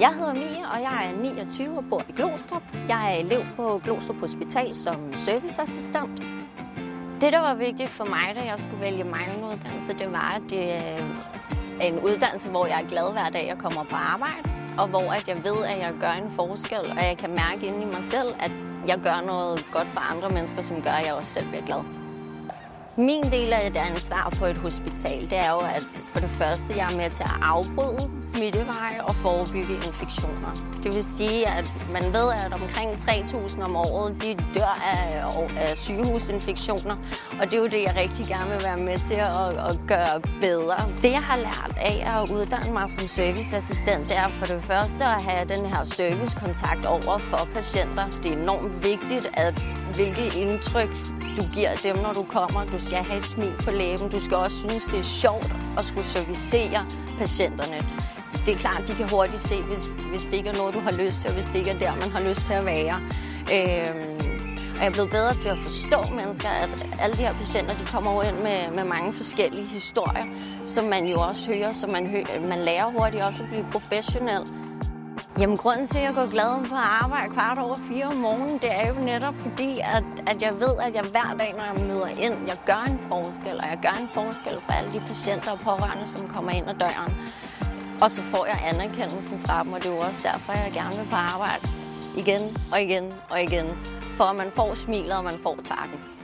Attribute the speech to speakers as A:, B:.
A: Jeg hedder Mia, og jeg er 29 og bor i Glostrup. Jeg er elev på Glostrup Hospital som serviceassistent. Det, der var vigtigt for mig, da jeg skulle vælge min uddannelse, det var, at det er en uddannelse, hvor jeg er glad hver dag, jeg kommer på arbejde, og hvor at jeg ved, at jeg gør en forskel, og jeg kan mærke inde i mig selv, at jeg gør noget godt for andre mennesker, som gør, at jeg også selv bliver glad. Min del af det ansvar på et hospital, det er jo, at for det første, jeg er med til at afbryde smitteveje og forebygge infektioner. Det vil sige, at man ved, at omkring 3.000 om året, de dør af, af sygehusinfektioner. Og det er jo det, jeg rigtig gerne vil være med til at, at gøre bedre. Det, jeg har lært af at uddanne mig som serviceassistent, det er for det første at have den her servicekontakt over for patienter. Det er enormt vigtigt, at hvilket indtryk du giver dem, når du kommer. Du skal have et smil på læben. Du skal også synes, det er sjovt at skulle servicere patienterne. Det er klart, de kan hurtigt se, hvis, hvis det ikke er noget, du har lyst til, og hvis det ikke er der, man har lyst til at være. Øhm, og jeg er blevet bedre til at forstå mennesker, at alle de her patienter, de kommer jo ind med, med mange forskellige historier, som man jo også hører, så man, hø- man lærer hurtigt også at blive professionel. Jamen, grunden til, at jeg går glad på arbejde kvart over fire om morgenen, det er jo netop fordi, at, at jeg ved, at jeg hver dag, når jeg møder ind, jeg gør en forskel, og jeg gør en forskel for alle de patienter og pårørende, som kommer ind ad døren. Og så får jeg anerkendelsen fra dem, og det er jo også derfor, jeg gerne vil på arbejde igen og igen og igen. For at man får smilet, og man får takken.